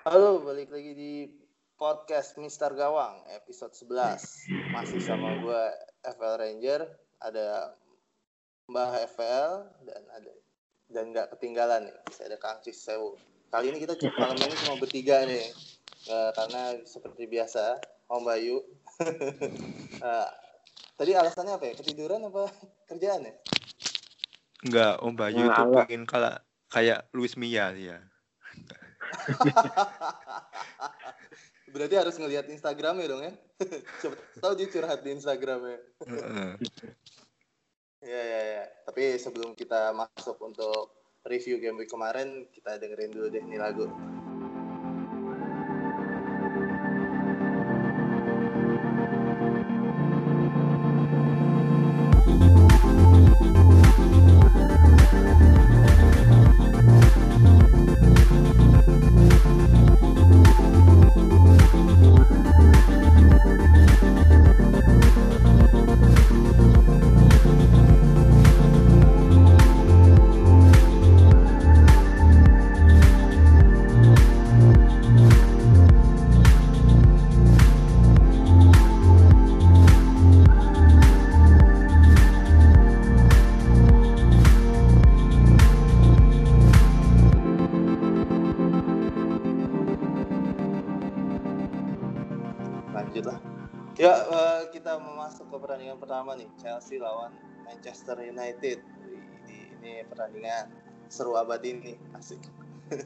Halo, balik lagi di podcast Mister Gawang episode 11. Masih sama gue FL Ranger, ada Mbah FL dan ada dan nggak ketinggalan nih, saya ada Kang Cis Sewu. Kali ini kita cuma malam ini cuma bertiga nih, uh, karena seperti biasa Om Bayu. uh, tadi alasannya apa ya? Ketiduran apa kerjaan ya? Enggak, Om Bayu nah, itu pengen kalah kayak Luis Mia ya. Berarti harus ngelihat Instagramnya dong ya. Coba tahu dia curhat di Instagramnya. ya ya ya. Tapi sebelum kita masuk untuk review game week kemarin, kita dengerin dulu deh nih lagu. Chelsea lawan Manchester United. Ini, ini pertandingan seru abadi nih, asik.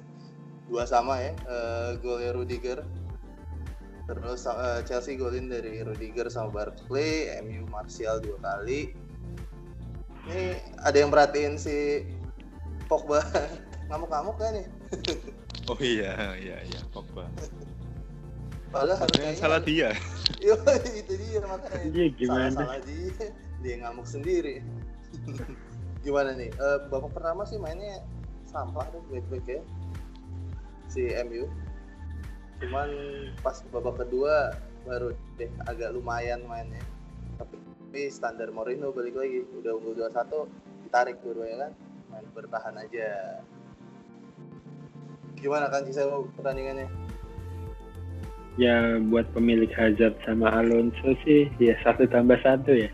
Dua sama ya, uh, golnya Rudiger. Terus uh, Chelsea golin dari Rudiger sama Barkley, MU Martial dua kali. Ini ada yang perhatiin si Pogba ngamuk-ngamuk kan nih? oh iya, iya, iya, Pogba. Padahal harusnya salah dia. Yo, itu dia makanya. Iya gimana? Salah, salah dia, dia ngamuk sendiri. gimana nih? Uh, babak pertama sih mainnya sampah tuh baik-baik ya. Si MU. Cuman pas babak kedua baru deh agak lumayan mainnya. Tapi, tapi standar Mourinho balik lagi udah unggul 2-1 ditarik dua-duanya kan main bertahan aja gimana kan sisa pertandingannya ya buat pemilik Hazard sama Alonso sih ya satu tambah satu ya.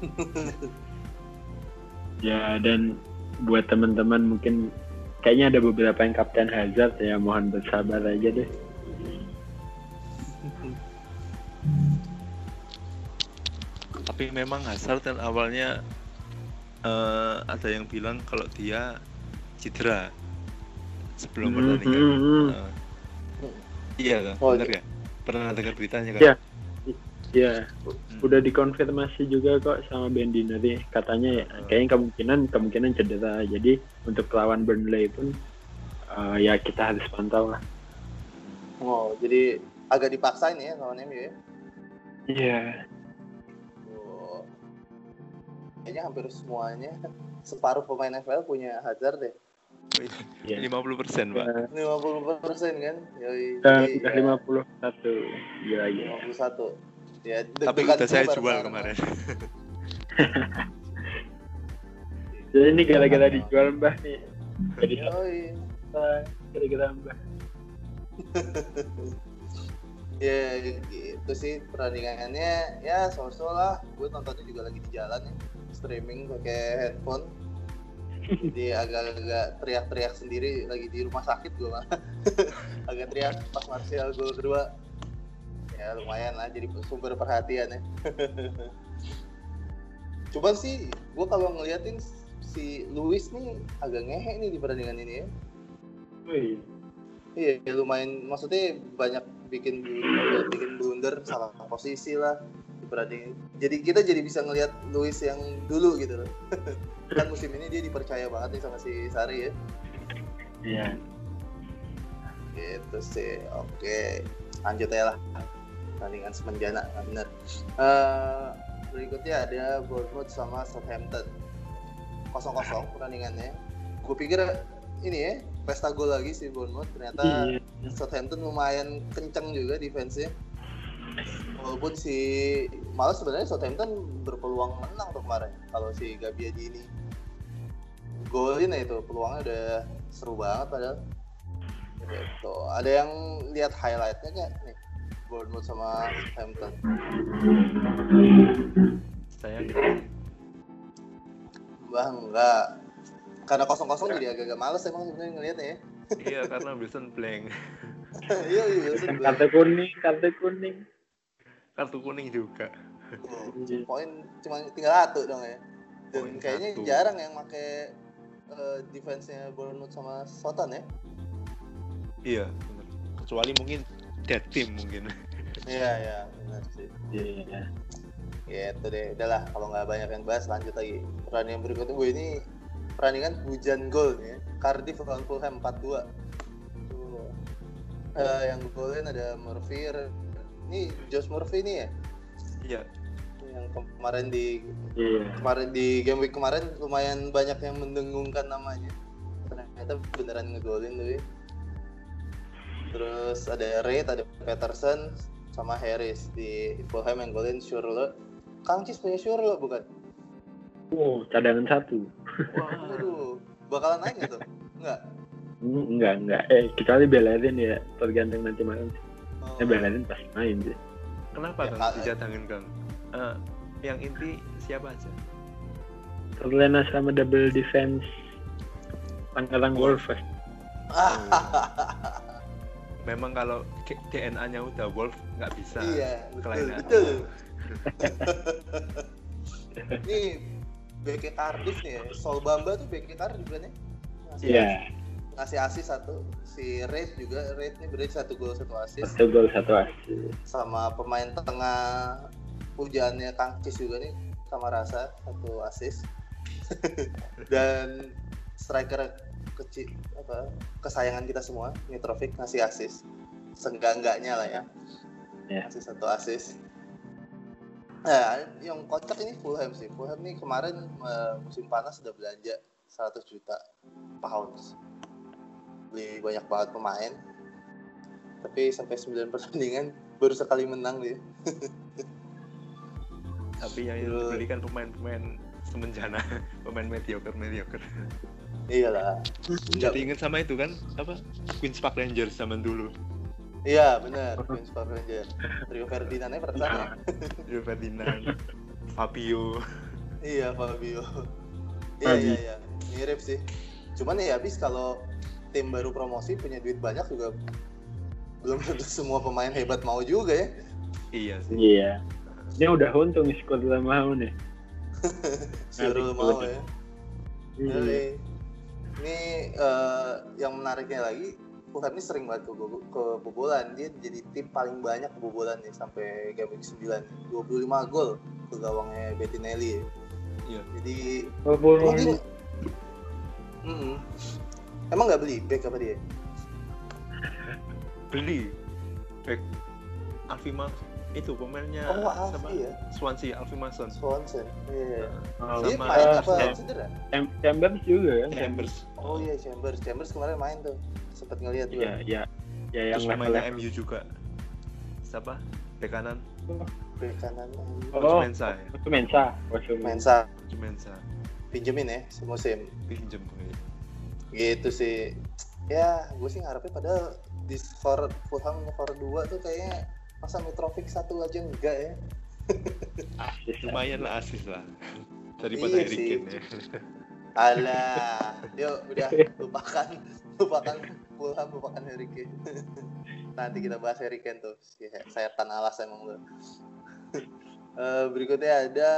Ya dan buat teman-teman mungkin kayaknya ada beberapa yang kapten Hazard ya mohon bersabar aja deh. Tapi memang Hazard kan awalnya uh, ada yang bilang kalau dia cedera sebelum pertandingan. mm -hmm. uh, Iya? Oh, benar ya? Pernah dengar beritanya kan? Iya. Iya. Hmm. Udah dikonfirmasi juga kok sama Bendy nanti katanya ya hmm. kayaknya kemungkinan kemungkinan cedera. Jadi untuk lawan Burnley pun uh, ya kita harus pantau lah. Oh, jadi agak dipaksain ya lawan MU ya? Iya. Oh. Kayaknya hampir semuanya separuh pemain FPL punya Hazard deh. Iya. Lima puluh persen, Pak. Lima puluh persen kan? Yoi, udah lima puluh satu. Gila, Lima puluh satu. Ya, Tapi udah saya jual kemarin. Jadi ini gara-gara dijual Mbah nih. Jadi gara-gara Mbah. ya itu sih perandingannya ya so-so lah gue nontonnya juga lagi di jalan ya streaming pakai headphone jadi agak-agak teriak-teriak sendiri lagi di rumah sakit gue mah. Agak teriak pas Martial gol kedua ya lumayan lah jadi sumber perhatian ya. Cuman sih gue kalau ngeliatin si Luis nih agak ngehe nih di pertandingan ini ya. Iya. ya lumayan maksudnya banyak bikin bikin blunder salah posisi lah di pertandingan jadi kita jadi bisa ngelihat Luis yang dulu gitu loh. Kan musim ini dia dipercaya banget nih sama si Sari ya. Iya. Gitu sih oke. Lanjut ya lah. Pertandingan semenjana bener. Uh, berikutnya ada Bournemouth sama Southampton. Kosong kosong pertandingannya. Gue pikir ini ya pesta gol lagi si Bournemouth. Ternyata iya. Southampton lumayan kenceng juga defense-nya. Walaupun si malah sebenarnya Southampton berpeluang menang tuh kemarin kalau si Gabiadi ini golin ya itu peluangnya udah seru banget padahal Gitu. Ada yang lihat highlightnya nggak nih? Bournemouth sama Hampton. Saya gitu. Bang, enggak. Karena kosong-kosong jadi agak-agak males emang sebenarnya ngeliatnya ya. Iya karena Wilson blank. Iya, iya, Wilson blank. kartu kuning kartu kuning Kartu kuning juga. Oh, Poin cuma tinggal satu dong ya. Dan Poin kayaknya satu. jarang yang pakai eh, defense-nya Bournemouth sama Soton ya. Iya bener. Kecuali mungkin dead team mungkin. Iya, iya, benar sih. iya Gitu deh, udahlah kalau nggak banyak yang bahas lanjut lagi. Pertandingan berikutnya gue ini pertandingan hujan gol ya. Cardiff lawan Fulham 4-2. Tuh. Eh, yang golin ada Murphy. Ini Josh Murphy nih ya, Iya. Yang kemarin di iya kemarin di game week kemarin lumayan banyak yang mendengungkan namanya. Ternyata beneran ngegolin tuh. Terus ada Reid, ada Peterson, sama Harris di Fulham yang golin Shurle. Kang Cis punya Shurle bukan? oh cadangan satu Wah. Waduh, bakalan naik nggak tuh? Enggak. Hmm, enggak enggak eh kecuali belerin ya tergantung nanti malam Oh, eh belerin pasti main sih Kenapa Ya, Kak. dijatangin Kang? Eh, yang inti siapa aja? terlena sama double defense Tangerang Wolves Memang kalau DNA-nya udah Wolf nggak bisa. iya, betul, kelainan. betul. Ini BK Cardiff nih ya, Sol Bamba tuh BK Cardiff kan ya? Iya ngasih asis satu, si Reid juga, Reid nih berarti satu gol satu asis, satu gol satu asis sama pemain tengah pujaannya Kang Cis juga nih, sama Rasa satu asis, dan striker kecil apa kesayangan kita semua Mitrovic ngasih asis. Seenggak-enggaknya lah ya. Ya. ngasih satu asis. Nah yang kocak ini Fulham sih. Fulham nih kemarin musim panas sudah belanja 100 juta pounds. Beli banyak banget pemain. Tapi sampai 9 pertandingan baru sekali menang dia Tapi yang Betul. dibeli kan pemain-pemain semenjana, pemain mediocre mediocre. iyalah Jadi inget sama itu kan apa Queens Park Rangers zaman dulu. iya benar Queens Park Rangers Rio Ferdinandnya perasaan ya Rio Ferdinand, Fabio. Iya Fabio. Iya iya iya. Mirip sih. Cuman ya habis kalau tim baru promosi punya duit banyak juga belum tentu semua pemain hebat mau juga ya. Iya sih. iya ini udah untung squad udah mau nih Nanti mau ya. Iya. Jadi, ini eh, yang menariknya lagi Fulham ini sering banget kebo- kebobolan. Dia jadi tim paling banyak kebobolan nih sampai game week 9. 25 gol ke gawangnya Bettinelli ya. Iya. Jadi Emang dia Mm-mm. Emang nggak beli back apa dia? Beli back Alfie Mas itu pemainnya Oh, Alfie sama ya? Swansea Alfie Mason. Swanson. Iya. Oh, Dia sama- main apa Cham- cedera? Cham- Chambers juga kan Chambers. Oh iya Chambers. Chambers kemarin main tuh. Sempet ngeliat Iya, juga. iya. Ya yang Terus pemainnya MU juga. Siapa? Bek kanan Bek kanan Oh, Mensa ya. itu Mensa. Oh, Mensa. Mensa Mensa. pinjemin ya semusim. Pinjem ya. Gitu sih. Ya, gue sih ngarepnya padahal di skor Fulham skor 2 tuh kayaknya masa Mitrovic satu aja enggak ya. Asis. Lumayan lah asis lah. Daripada Iya Harry. Kane ya. Alah, yuk udah lupakan lupakan Fulham lupakan Harry Kane. Nanti kita bahas Harry Kane tuh. Si setan alas emang lu. Eh, berikutnya ada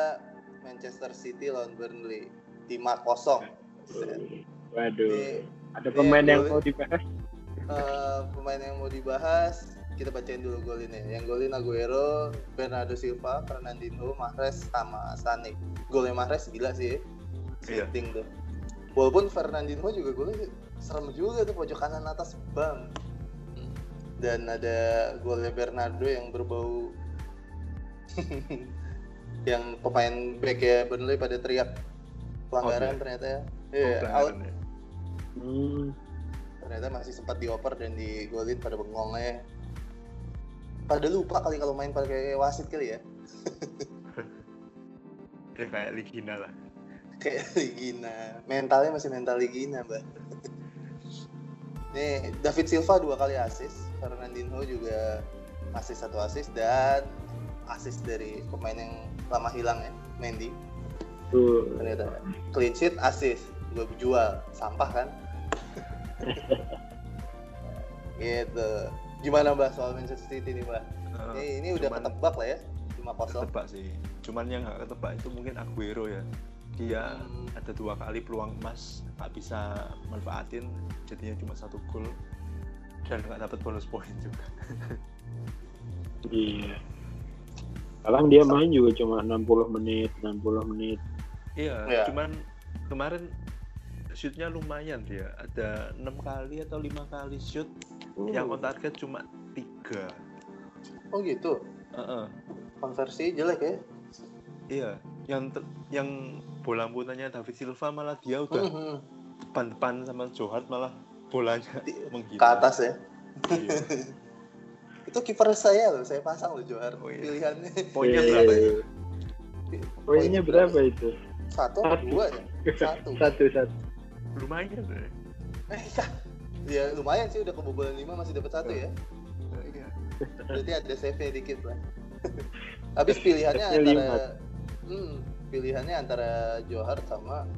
Manchester City lawan Burnley 5-0. Waduh. Ada Iya, pemain yang mau dibahas? eh, pemain yang mau dibahas kita bacain dulu golinnya. Yang golin Aguero, Bernardo Silva, Fernandinho, Mahrez sama Sané. Golnya Mahrez gila sih. Iya. Setting tuh. Walaupun Fernandinho juga golnya serem juga tuh pojok kanan atas bang. Dan ada golnya Bernardo yang berbau yang pemain back ya Burnley pada teriak pelanggaran Outlet. ternyata ya. Oh, Iya, out pelanggaran ya. Hmm. ternyata masih sempat dioper dan digolin pada bengongnya pada lupa kali kalau main pakai wasit kali ya. Ya kayak Ligina lah. kayak Ligina. Mentalnya masih mental Ligina mbak. Nih David Silva dua kali assist. Fernandinho juga asis satu asis dan asis dari pemain yang lama hilang ya Mendy. Tuh. ternyata clean sheet asis gue jual sampah kan. Gitu gimana mbak soal Manchester City nih mbak Eh, ini, ini udah cuman- ketebak lah ya 5-0 ketebak sih cuman yang nggak ketebak itu mungkin Aguero ya dia Hmm. ada dua kali peluang emas nggak bisa manfaatin jadinya cuma satu gol dan nggak dapat bonus poin juga Iya. Sekarang dia main juga cuma 60 menit, 60 menit. iya Iya. cuman kemarin shootnya lumayan dia ada enam kali atau lima kali shoot yang on target cuma tiga oh gitu Heeh. konversi jelek ya iya yang ter- yang bola putarnya David Silva malah dia udah Mhm. depan-depan sama Johar malah bolanya Di- ke atas ya Iya. itu kiper saya loh saya pasang loh Johar Oh, iya. pilihannya poinnya Iya, berapa iya, itu iya. Poinnya berapa itu? satu Satu. dua ya satu Satu, satu. lumayan deh eh ya. ya lumayan sih udah kebobolan lima masih dapat satu ya. Iya. Berarti ada save nya dikit lah. Habis pilihannya antara hmm, pilihannya antara Johar sama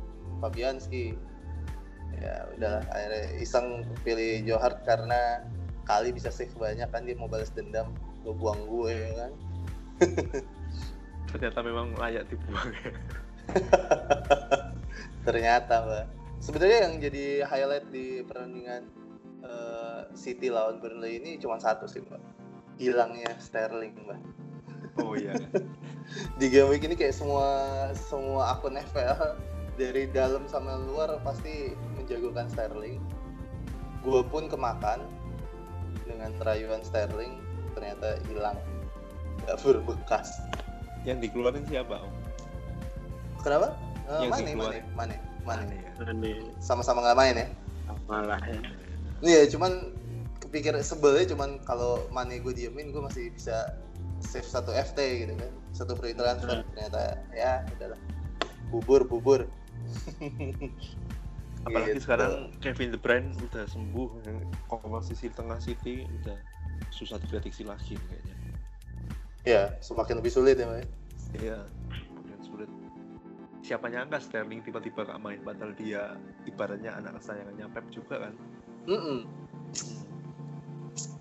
Fabianski. Ya udahlah akhirnya iseng pilih Johar karena kali bisa save banyak kan dia mau balas dendam gue buang gue ya kan? Ternyata memang layak dibuang. Ternyata mbak sebenarnya yang jadi highlight di pertandingan eh, City lawan Burnley ini cuma satu sih mbak. Hilangnya Sterling mbak. Oh iya. Di game week ini kayak semua semua akun FPL dari dalam sama luar pasti menjagokan Sterling. Gue pun kemakan dengan rayuan Sterling ternyata hilang. Nggak berbekas. Yang dikeluarin siapa om? Kenapa? Eh, Yang Mane, Mane, dikeluarin. Mane. Aneh ya Aneh. Sama-sama nggak main ya? Malah ya. Iya, cuman kepikir sebelnya cuman kalau Mane gue diemin gue masih bisa save satu FT gitu kan, satu free transfer. Ternyata ya udahlah, bubur bubur. apalagi Gitu. sekarang Kevin De Bruyne udah sembuh komposisi tengah City udah susah diprediksi lagi kayaknya Ya, semakin lebih sulit ya, Mbak. iya siapa nyangka Sterling tiba-tiba gak main padahal dia ibaratnya anak kesayangannya Pep juga kan Mm-mm.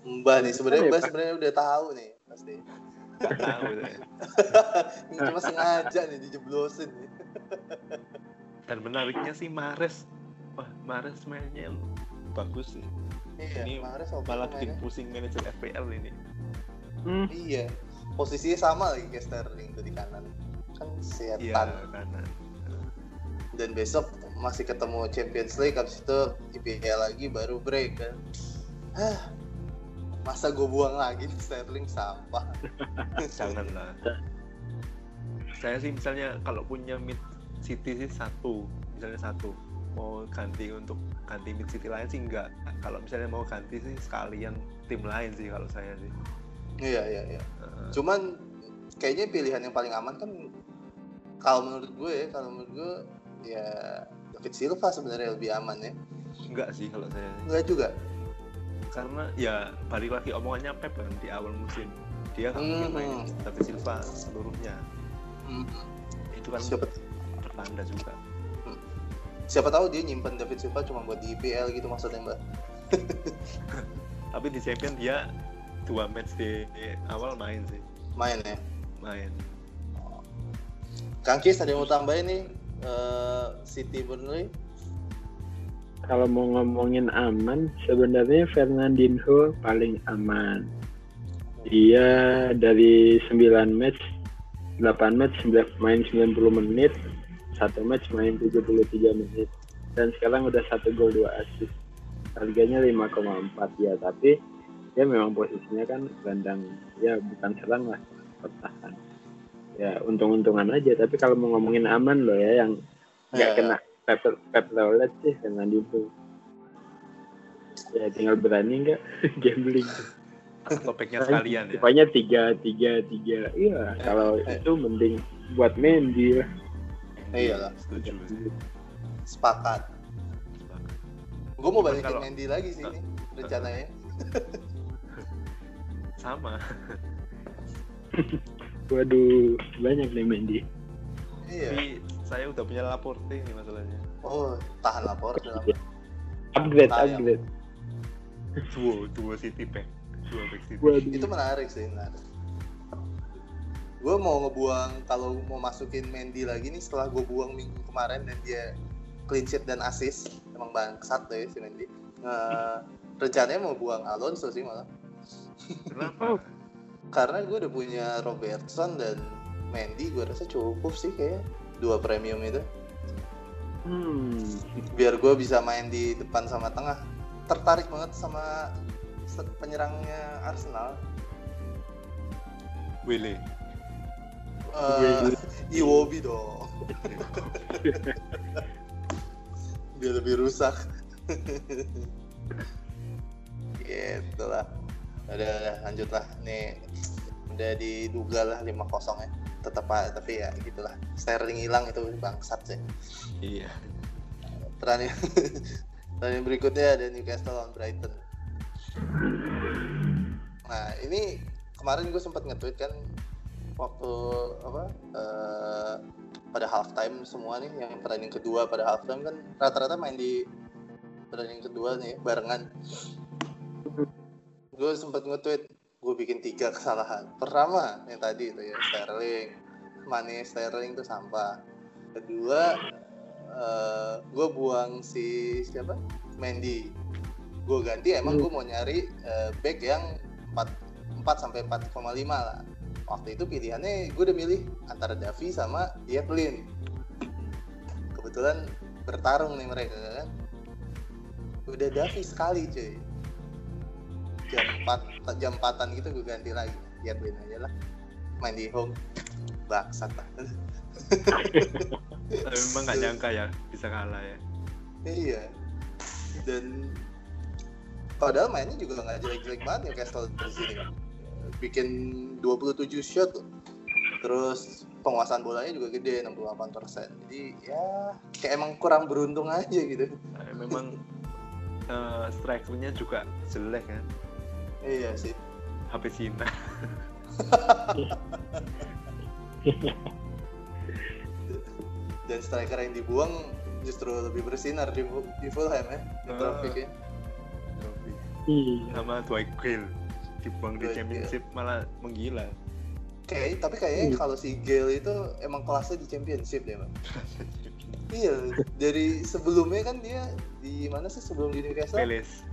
Mbak nih sebenarnya ya, Mbak sebenarnya udah tahu nih pasti. gak tahu deh. Ini cuma sengaja nih dijeblosin nih. dan menariknya sih Mares wah Mares mainnya bagus sih Iya, ini sama malah bikin pusing manajer FPL ini Hmm. Iya, posisinya sama lagi kayak Sterling tuh di kanan. Kan setan. kanan dan besok masih ketemu Champions League habis itu IPL lagi baru break kan. Hah, masa gue buang lagi nih Sterling? Sampah. Jangan lah saya sih misalnya kalau punya mid city sih satu misalnya satu. Mau ganti untuk ganti mid city lain sih enggak. Kalau misalnya mau ganti sih sekalian tim lain sih kalau saya sih. Iya iya iya. Eh, cuman kayaknya pilihan yang paling aman kan kalau menurut gue ya kalau menurut gue ya David Silva sebenarnya lebih aman ya. Enggak sih kalau saya. Enggak juga. Karena ya balik lagi omongannya Pep kan di awal musim. Dia nggak mungkin Hmm. main David Silva seluruhnya. Hmm, itu kan siapa pertanda juga. Siapa tahu dia nyimpen David Silva cuma buat di IPL gitu maksudnya mbak. Tapi di champion dia dua match di, di awal main sih. Main ya? Main Kang Kis ada yang mau tambahin nih eh, City Burnley Kalau mau ngomongin aman, sebenarnya Fernandinho paling aman. Dia dari 9 match, 8 match main 90 menit, satu match main 73 menit. Dan sekarang udah satu gol dua assist. Harganya 5,4 ya, tapi dia memang posisinya kan gelandang ya bukan serang lah, bertahan. Ya untung-untungan aja, tapi kalau mau ngomongin aman loh ya yang nggak Ya, kena Pep Pep Lawlet sih Fernandinho. Ya tinggal berani nggak gambling. atau backnya sekalian ya Pokoknya tiga tiga tiga. Iya kalau eh. itu mending buat Mendy ya. Iyalah. setuju sih. sepakat gue mau balikin kalau- Mendy lagi sih ini rencananya sama Waduh, banyak nih Mendy. iya. Tapi saya udah punya Laporte ini masalahnya. Oh tahan lapor. Dalam Upgrade, Sayang. upgrade. duo duo City back duo back City. Waduh. itu menarik sih menarik. Gue mau ngebuang kalau mau masukin Mendy lagi nih setelah gue buang minggu kemarin dan dia clean sheet dan assist emang bangsat tuh ya si Mendy Nge- rencananya mau buang Alonso sih malah. Kenapa karena gue udah punya Robertson dan Mendy gue rasa cukup sih kayak dua premium itu. Hmm. biar gue bisa main di depan sama tengah. Tertarik banget sama penyerangnya Arsenal. Wele Eh, Iwobi dong. Biar lebih rusak. Gitu lah udah, udah lanjut lah nih udah diduga lah 5-0 ya. Tetap aja tapi ya gitulah. Sterling hilang itu bangsat sih. Iya. Pertandingan pertandingan berikutnya ada Newcastle lawan Brighton. Nah ini kemarin gue sempat nge-tweet kan waktu apa eh, pada halftime semua nih yang pertandingan kedua pada halftime kan rata-rata main di pertandingan kedua nih barengan. Gue sempat nge-tweet gue bikin tiga kesalahan. Pertama yang tadi itu ya Sterling, Mane Sterling itu sampah. Kedua gue buang si siapa? Mendy. Gue ganti emang gue mau nyari eh, back yang 4 4 sampai 4,5 lah. Waktu itu pilihannya gue udah milih antara Davi sama Yedlin kebetulan bertarung nih mereka kan? Udah Davi sekali cuy jam 4 jam 4an gitu gue ganti lagi Yedlin aja lah main di home bangsat lah tapi memang nggak nyangka ya bisa kalah ya Iya. Dan padahal mainnya juga nggak jelek-jelek banget Newcastle di sini. Bikin 27 shot loh. Terus penguasaan bolanya juga gede 68%. Jadi ya kayak emang kurang beruntung aja gitu. Memang eh, strikernya juga jelek kan Iya sih. HP Cina Dan striker yang dibuang justru lebih bersinar di, di Fulham ya. Di Ah. Traffic ya. Iya. sama Dwight Gale dibuang di Dwight championship malah menggila Kayak tapi kayaknya Iya. kalau si Gale itu emang kelasnya di championship deh, Bang. Iya, dari sebelumnya kan dia di mana sih sebelum di Newcastle? Peles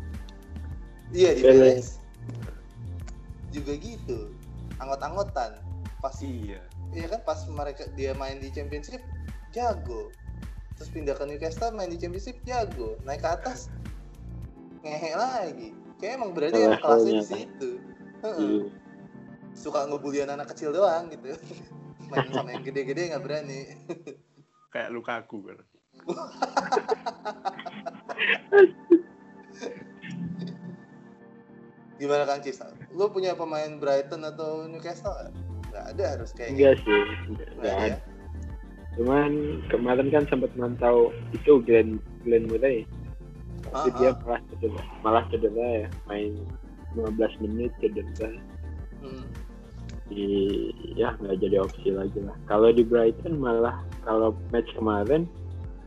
Iya di. Palace. Juga gitu. Anggot-anggotan. Pas iya iya kan pas mereka dia main di Championship jago. Terus pindah ke Newcastle main di Championship jago. Naik ke atas ngehe lagi. Kayak emang berarti emang kelasnya di Levelnya. situ. Heeh. Iya. Suka ngebulian anak kecil doang gitu. main sama yang gede-gede nggak berani. kayak Lukaku kan Gimana Kang Cis? Lu punya pemain Brighton atau Newcastle nggak? Nggak ada harus kayak Enggak sih, enggak, Nggak enggak ada ya? Cuman kemarin kan sempat mantau itu Glenn Glenn Murray. Tapi Ah, dia ah. malah cedera, malah cedera ya, main 15 menit cedera. Hmm. Di, ya nggak jadi opsi lagi lah. Kalau di Brighton malah kalau match kemarin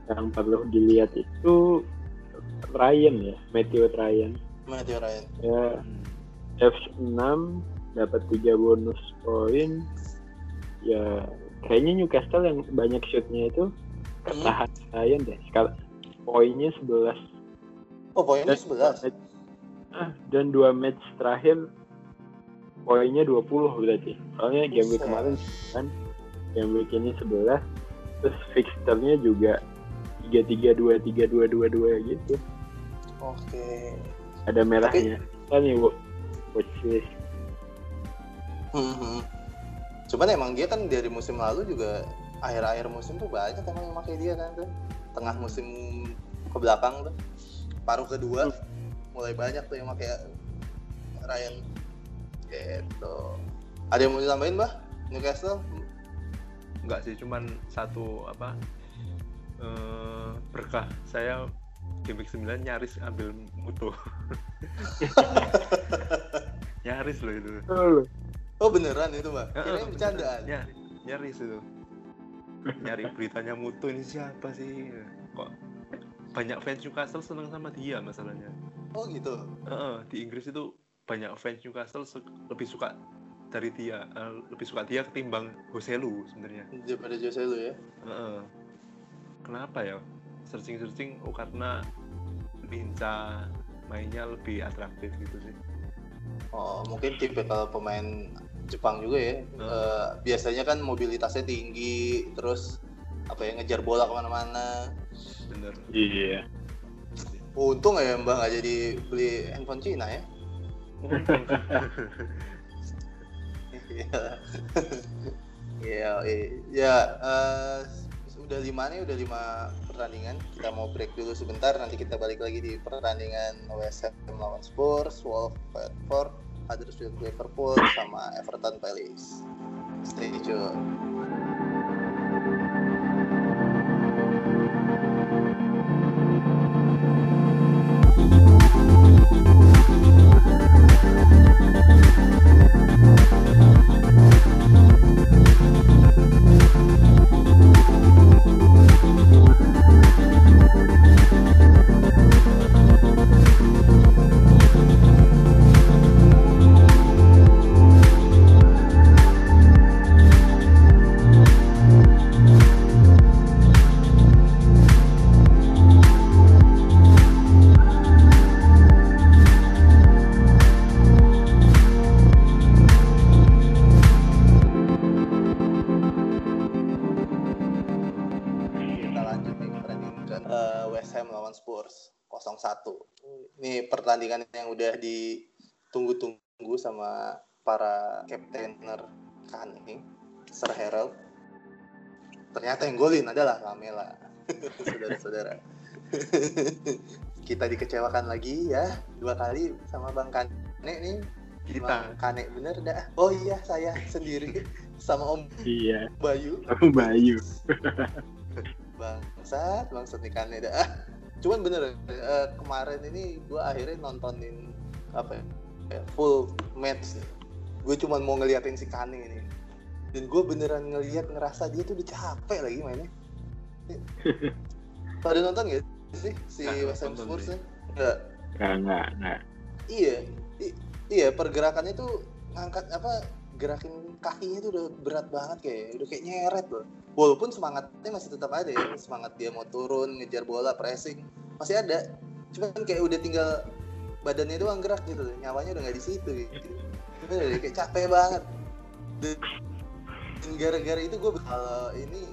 yang perlu dilihat itu Ryan ya, Matthew Ryan. Matthew Ryan. Ya F6 dapat 3 bonus poin. Ya kayaknya Newcastle yang banyak shootnya itu Hmm. ketahan Ryan deh. Sekarang poinnya 11 Oh, poinnya dan, 11. Ah, dan dua match terakhir poinnya 20 berarti. Soalnya game week kemarin kan game week ini 11 terus fixturnya juga 3 3 2 3 2 2 2 gitu. Oke. Ada merahnya. Kan nih watchlist. Hmm, hmm. Cuman emang dia kan dari musim lalu juga akhir-akhir musim tuh banyak emang yang pakai dia kan tuh. Tengah musim ke belakang tuh. Paruh kedua mulai banyak tuh yang pakai Ryan. Gitu. Ada yang mau ditambahin, Bah? Newcastle? enggak sih cuman satu apa eh, berkah saya game week 9 nyaris ambil mutu nyaris loh itu oh beneran itu mbak Heeh, kirain bercandaan Ya, nyaris itu. Nyari beritanya mutu ini siapa sih? Kok banyak fans Newcastle seneng sama dia masalahnya. oh gitu Heeh, di Inggris itu banyak fans Newcastle su- lebih suka dari dia, eh, lebih suka dia ketimbang Hoselu sebenarnya. daripada Jose lu ya Heeh. Kenapa ya? Searching-searching oh karena lincah mainnya lebih atraktif gitu sih. Oh, mungkin tipe kalau pemain Jepang juga ya. Hmm. Eh, biasanya kan mobilitasnya tinggi, terus apa ya ngejar bola ke mana-mana. Bener. Iya. Untung ya Mbak nggak jadi beli handphone Cina ya. Iya. Iya, iya. ya. eh, udah lima nih, udah lima pertandingan. Kita mau break dulu sebentar. Nanti kita balik lagi di pertandingan West Ham lawan Spurs, Watford, Huddersfield Liverpool, sama Everton Palace. Stay tune. Udah ditunggu-tunggu sama para kaptener Kane Sir Harold ternyata yang golin adalah Lamela saudara-saudara. Kita dikecewakan lagi ya dua kali sama Bang Kane nih. Kita. Bang Kane bener dah. Oh iya saya sendiri sama Om Iya. Bayu. Aku Bayu. bangsat bangsat nih kan dah. Cuman bener eh, kemarin ini gue akhirnya nontonin apa ya, kayak full match gue cuman mau ngeliatin si Kane ini dan gue beneran ngeliat ngerasa dia tuh udah capek lagi mainnya pada nonton gak sih si Nggak West Ham Spurs ya? Nggak. Enggak, enggak, enggak. iya I- iya pergerakannya tuh ngangkat apa gerakin kakinya tuh udah berat banget kayak udah kayak nyeret loh walaupun semangatnya masih tetap ada ya semangat dia mau turun ngejar bola pressing masih ada cuman kayak udah tinggal badannya doang gerak gitu loh nyawanya udah nggak di situ gitu. Udah kayak capek banget. Dan gara-gara itu gue kalau ini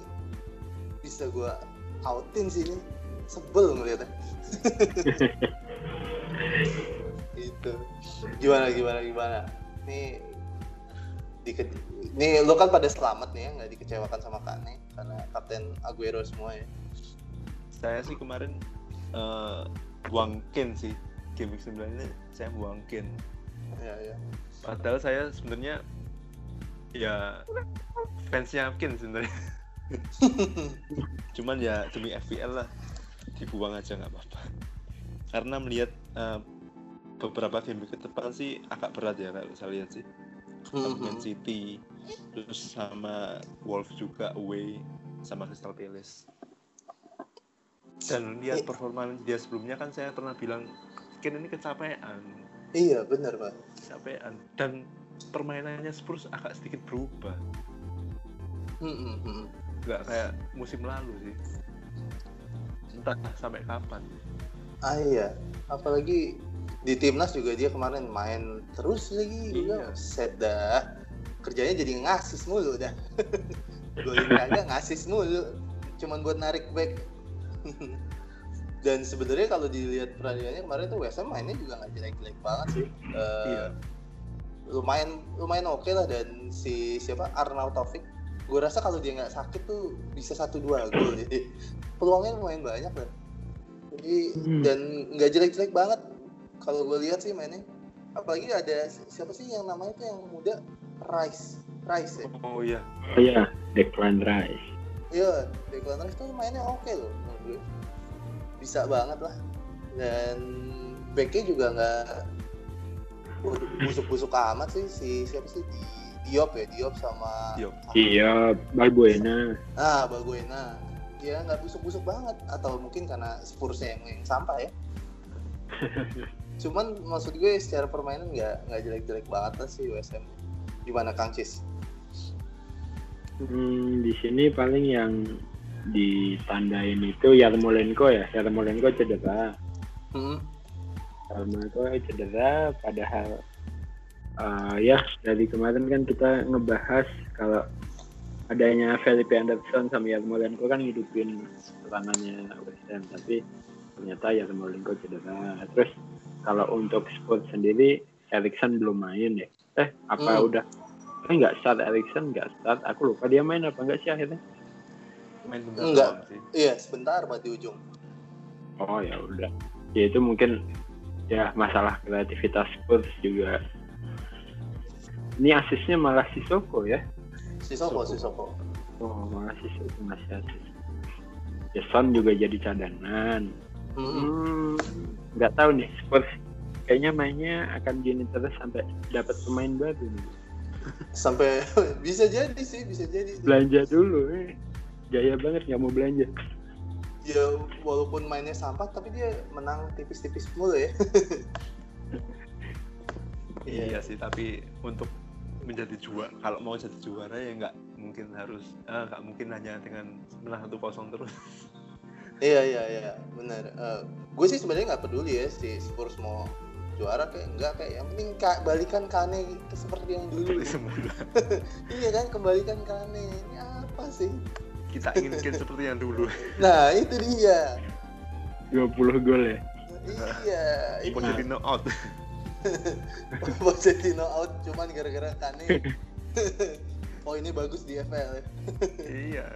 bisa gue outin sih ini sebel ngeliatnya. Itu gimana gimana gimana? Nih dike nih lo kan pada selamat nih ya nggak dikecewakan sama Kane karena kapten Aguero semua ya. Saya sih kemarin eh buang sih week 9 ini saya buang Ken ya ya. Padahal saya sebenarnya ya fansnya Ken sebenarnya. Cuman ya demi FPL lah dibuang aja nggak apa-apa. Karena melihat eh, beberapa game ke depan sih agak berat ya kalau saya lihat sih. Sama Man City terus sama Wolves juga away sama Crystal Palace. Dan lihat performa dia sebelumnya kan saya pernah bilang Ken ini kecapean. Iya benar pak. Kecapean. Dan permainannya Spurs agak sedikit berubah. Hmm. nggak kayak musim lalu sih. Entah sampai kapan. Ah iya. Apalagi di timnas juga dia kemarin main terus lagi. Juga Iya. set dah. Kerjanya jadi ngasis mulu dah. Golin kagak ngasis mulu. Cuman buat narik back dan sebenarnya kalau dilihat pertandingannya kemarin tuh West Ham mainnya juga nggak jelek-jelek banget sih. Eh, Iya. lumayan lumayan oke lah. Dan si siapa? Arnaud Taufik. Gue rasa kalau dia nggak sakit tuh bisa satu dua gol. Jadi peluangnya lumayan banyak lah. Jadi Hmm. dan nggak jelek-jelek banget. Kalau gue lihat sih mainnya. Apalagi ada siapa sih yang namanya tuh yang muda? Rice. Rice ya? Oh iya. Oh iya, Declan Rice. iya Declan Rice tuh mainnya oke loh menurut gue bisa banget lah. Dan backnya juga nggak busuk-busuk amat sih si siapa sih? Di Diop ya Diop sama Diop. Iya, Balbuena. ah Baguena ya nggak busuk-busuk banget. Atau mungkin karena Spursnya yang, yang sampah ya. Cuman maksud gue secara permainan nggak nggak jelek-jelek banget lah sih USM gimana Kang Cis? Hmm, di sini paling yang ditandain itu Yarmolenko ya, Yarmolenko cedera. hmm. Yarmolenko cedera, padahal uh, ya dari kemarin kan kita ngebahas kalau adanya Felipe Anderson sama Yarmolenko kan ngidupin serangannya West Ham, tapi ternyata Yarmolenko cedera. Terus kalau untuk Spurs sendiri Erikson belum main ya. Eh, apa Hmm. udah? Eh nggak start Erikson, nggak start. Aku lupa dia main apa nggak sih akhirnya? Main bentar Enggak. doang sih. iya sebentar buat di ujung Oh ya udah. Ya itu mungkin ya masalah kreativitas Spurs juga. Ini asisnya malah Sissoko ya. Sisoko Sisoko Oh malah Sissoko masih asis. Ya Son juga jadi cadangan. hmm. Hmm, nggak tahu nih Spurs kayaknya mainnya akan gini terus sampai dapat pemain baru nih. sampai bisa jadi sih bisa jadi sih. Belanja dulu eh. Gaya banget nggak mau belanja. ya walaupun mainnya sampah tapi dia menang tipis-tipis mulu ya Iya sih, tapi untuk menjadi juara, kalau mau jadi juara ya nggak mungkin harus, eh, nggak mungkin hanya dengan menang satu kosong terus. iya iya iya benar gue sih sebenarnya nggak peduli ya si Spurs mau juara kayak enggak kayak yang penting ka- balikan Kane ke seperti yang dulu semula. iya kan kembalikan Kane ini apa sih Kita inginkan seperti yang dulu. nah itu dia 20 gol ya. iya itu Pochettino out. Pochettino out cuman gara-gara Kane oh ini bagus di FL ya iya.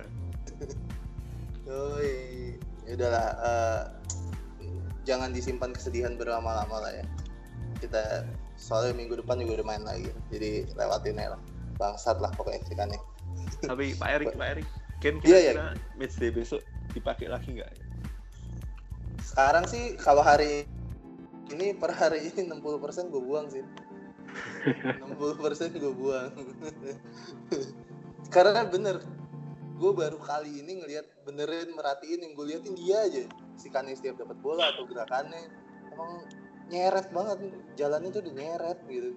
Yoi. Ya udahlah, eh, jangan disimpan kesedihan berlama-lama lah ya. Kita soalnya minggu depan juga udah main lagi, jadi lewatin aja lah. Bangsat lah pokoknya sih. Tapi Pak Erik, Pak Erik, Ken Iya, iya. kira-kira match day besok dipakai lagi nggak? Sekarang sih kalau hari ini per hari ini 60% gue buang sih. 60% gue buang. Karena bener, gue baru kali ini ngelihat benerin merhatiin yang gue liatin dia aja si Kane setiap dapat bola atau gerakannya emang nyeret banget jalannya tuh udah nyeret gitu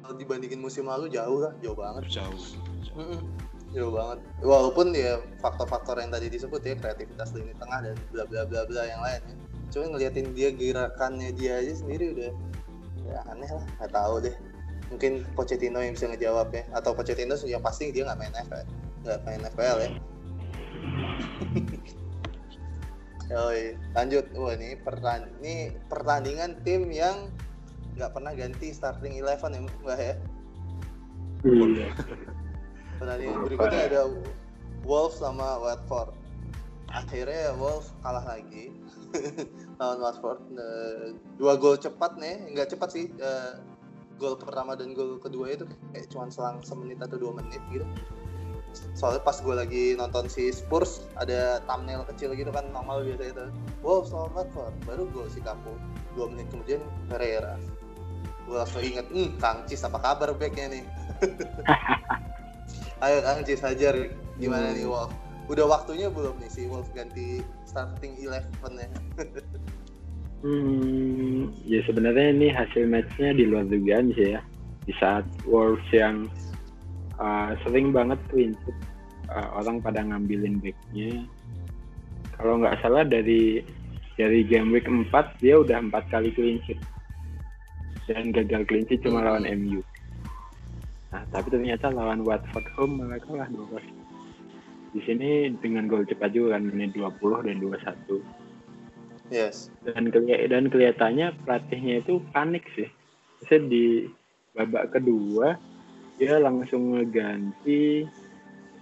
kalau dibandingin musim lalu jauh lah jauh banget Jauh. Mm-mm. Jauh banget. Walaupun ya faktor-faktor yang tadi disebut ya kreativitas lini tengah dan bla bla bla bla yang lain ya. Cuma ngeliatin dia gerakannya dia aja sendiri udah ya aneh lah nggak tahu deh. Mungkin Pochettino yang bisa ngejawab ya atau Pochettino yang pasti dia nggak main FPL nggak main FPL ya. Yoi, lanjut. Wah ini pertandingan ini pertandingan tim yang nggak pernah ganti starting eleven ya mbak ya? Iya. Pertandingan berikutnya ada Wolves sama Watford. Akhirnya Wolves kalah lagi. Lawan Watford Eh, dua gol cepat nih. Nggak cepat sih Eh, gol pertama dan gol kedua itu kayak cuma selang semenit atau dua menit gitu. Soalnya pas gue lagi nonton si Spurs ada thumbnail kecil gitu kan normal biasa itu Wolves lawan Watford baru gol si Kapu dua menit kemudian Pereira. Gue langsung inget hmm Kang Cis apa kabar backnya nih Ayo Kang Cis hajar gimana nih Wolf? Udah waktunya belum nih si Wolf ganti starting eleven ya? Hmm, ya sebenarnya ini hasil matchnya di luar dugaan sih ya. Di saat Wolves yang uh, sering banget sheet, uh, orang pada ngambilin backnya. Kalau nggak salah dari dari game week 4 dia udah empat kali clean sheet dan gagal clean sheet cuma Hmm. lawan MU. Nah, tapi ternyata lawan Watford home malah kalah 2 Di sini dengan gol cepat juga kan menit 20 dan 21 Yes. dan keli- dan kelihatannya pelatihnya itu panik sih. Saya di babak kedua dia langsung ngeganti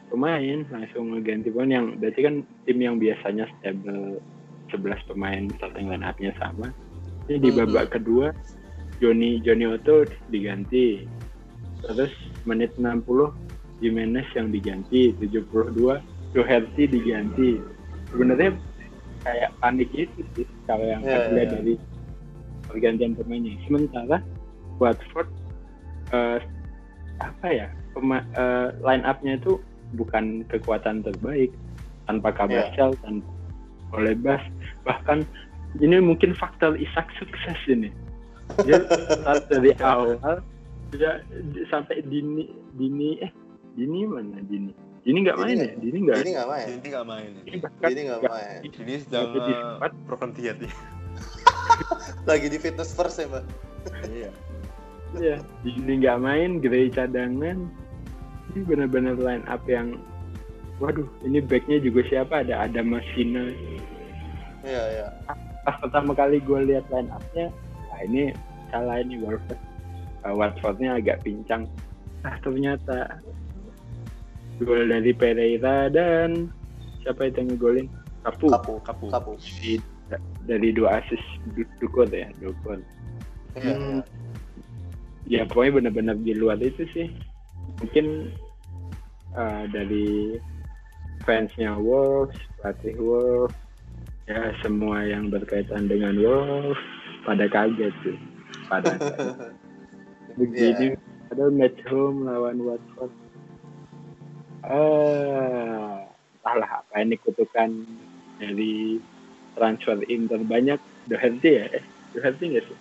pemain, langsung ngeganti pemain yang berarti kan tim yang biasanya stable 11 pemain starting line up-nya sama. Ini di Mhm. babak kedua Joni Joni Otto diganti. Terus menit 60 Jimenez yang diganti, 72 Doherty diganti. Sebenarnya kayak panik itu sih kalau yang lihat iya. dari pergantian pemainnya. Sementara Watford eh, apa ya pema, eh, line up-nya itu bukan kekuatan terbaik tanpa Kabasel, tanpa Olebas, bahkan ini mungkin faktor Isak sukses ini. Dia start dari awal dia, dia sampai dini dini eh dini mana dini dini nggak main Dini ya dini nggak Ini nggak main. Ini nggak main. Ini bahkan Ini nggak main. Ini sedang program diet ya. Lagi di fitness first ya, Mbak. Iya. Iya, Dini nggak main, Gray cadangan. Ini benar-benar line up yang, waduh, ini backnya juga siapa? Ada ada Masina. Iya, iya. Pas pertama kali gue lihat line upnya, wah ini salah ini Watford. Uh, Watfordnya agak pincang. Ah ternyata gol dari Pereira dan siapa itu yang ngegolin? Kapu. Kapu, Kapu. kapu. Dari, dari dua asis Du- Dukun ya, Dukun. Iya, Hmm. iya. ya pokoknya benar-benar di luar itu sih mungkin uh, dari fansnya Wolves pelatih Wolves ya semua yang berkaitan dengan Wolves pada kaget sih pada begini ada match home lawan Watford. Eh entahlah apa ini kutukan dari transfer in terbanyak Doherty ya eh, Doherty nggak sih?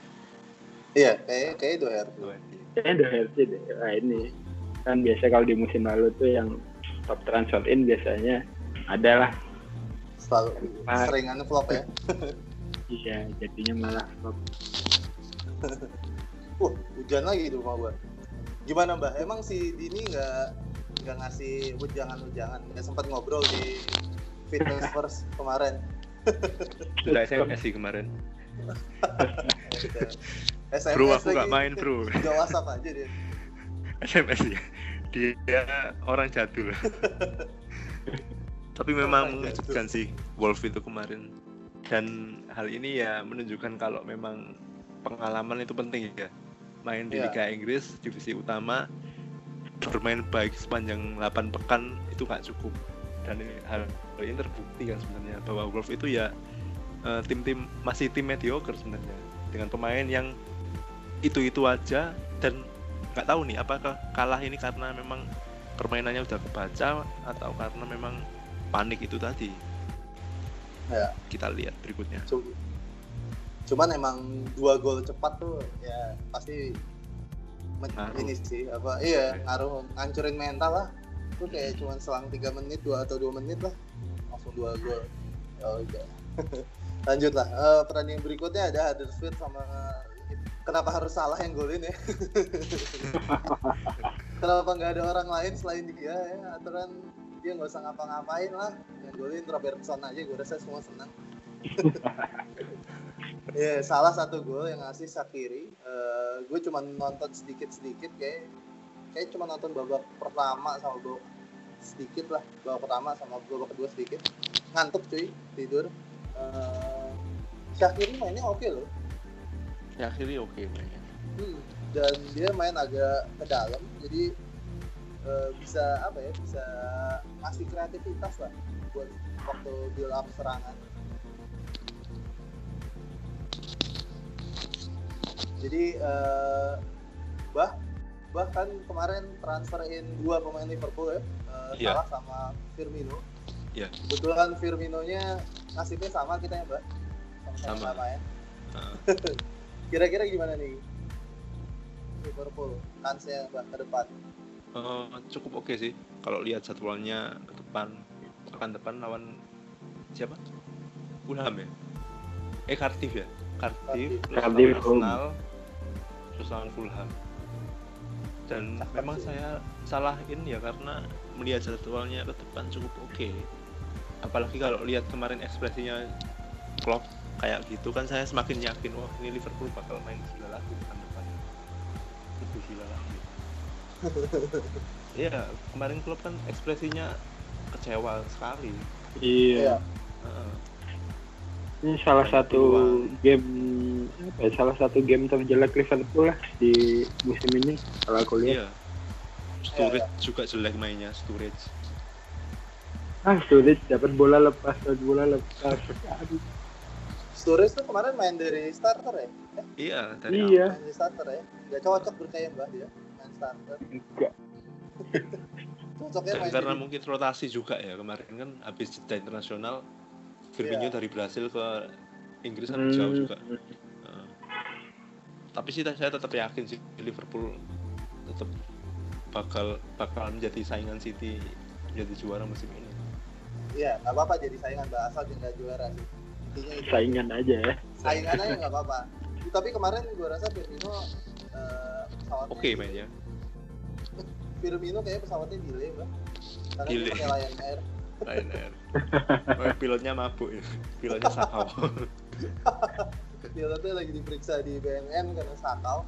Iya, kayak kayak Her. kayaknya Doherty deh. Wah, ini kan biasa kalau di musim lalu tuh yang top transfer in biasanya adalah Selalu Ah. seringan flop ya. iya jadinya malah flop Wah, hujan lagi di rumah gua. Gimana Mbak? Emang si Dini nggak nggak ngasih wejangan-wejangan, nggak sempat ngobrol di fitness first kemarin. Udah SMS sih kemarin. SMS Bro, aku lagi. nggak main, bro. Jawab WhatsApp aja dia. SMS ya. Dia orang jadul. Tapi memang mengejutkan sih Wolf itu kemarin. Dan hal ini ya menunjukkan kalau memang pengalaman itu penting ya. Main di Iya. Liga Inggris, divisi utama, bermain baik sepanjang 8 pekan itu nggak cukup. Dan ini, hal hal ini terbukti kan sebenarnya bahwa Wolf itu ya eh, tim-tim masih tim mediocre sebenarnya dengan pemain yang itu-itu aja dan nggak tahu nih apakah kalah ini karena memang permainannya udah kebaca atau karena memang panik itu tadi Ya. kita lihat berikutnya Cuman emang dua gol cepat tuh ya pasti Ngaruh. ini sih apa iya ngaruh ngancurin mental lah. Tuh kayak cuman selang 3 menit dua atau dua menit lah langsung dua gol. Ya udah. Lanjut lah. Eh, pertandingan berikutnya ada Huddersfield sama kenapa harus salah yang golin ya? kenapa nggak ada orang lain selain dia ya? Aturan dia nggak usah ngapa-ngapain lah. Yang golin Robertson aja gue rasa semua senang. Iya, salah satu gol yang ngasih Sakiri. Eh, gue cuma nonton sedikit-sedikit kayak kayak cuma nonton babak pertama sama babak sedikit lah babak pertama sama babak kedua sedikit. Ngantuk cuy tidur. Eh, Syakiri mainnya oke loh. Ya akhirnya oke mainnya. Hmm, dan dia main agak ke dalam jadi eh, bisa apa ya bisa ngasih kreativitas lah buat waktu build up serangan jadi eh, bah bahkan kemarin transferin dua pemain Liverpool ya eh, Iya. Salah sama Firmino. Iya. kebetulan Firminonya nasibnya sama kita ya mbak? Sama. sama ya. Nah, kira-kira gimana nih Liverpool kansnya mbak ke depan? Eh, cukup oke sih kalau lihat jadwalnya ke depan. Akan depan lawan siapa? Fulham ya? Eh Cardiff ya? Cardiff Cardiff, Arsenal lawan Fulham dan Cakep memang sih. saya salahin ya karena melihat jadwalnya ke depan cukup oke apalagi kalau lihat kemarin ekspresinya Klopp kayak gitu kan saya semakin yakin wah ini Liverpool bakal main gila lagi pekan depan lebih gila lagi Iya, kemarin klub kan ekspresinya kecewa sekali. iya. Heeh. ini salah satu game apa ya, salah satu game terjelek Liverpool lah di musim ini kalau aku lihat Iya. Sturridge juga jelek mainnya, Sturridge. ah sulit dapat bola lepas dapat bola lepas aduh Sturridge tuh kemarin main dari starter ya? Eh, Iya, dari iya main dari starter ya? Gak cocok berkaya mbak dia main starter. enggak Cocoknya Dan main karena jadi- mungkin rotasi juga ya kemarin kan habis jeda internasional Firmino Iya. dari Brasil ke Inggris kan Hmm, jauh juga. Tapi sih saya tetap yakin sih Liverpool tetap bakal bakal menjadi saingan City menjadi juara musim ini. Iya, nggak apa-apa jadi saingan mbak asal dia nggak juara sih. Intinya itu. saingan aja ya Saingan aja nggak apa-apa. Tapi kemarin gue rasa Firmino pesawatnya Oke mainnya. Firmino kayaknya pesawatnya delay mbak. Karena Delay. pakai Lion Air. Lion Air. Oh, pilotnya mabuk ya. Pilotnya sakau. Pilotnya lagi diperiksa di BNN karena sakau.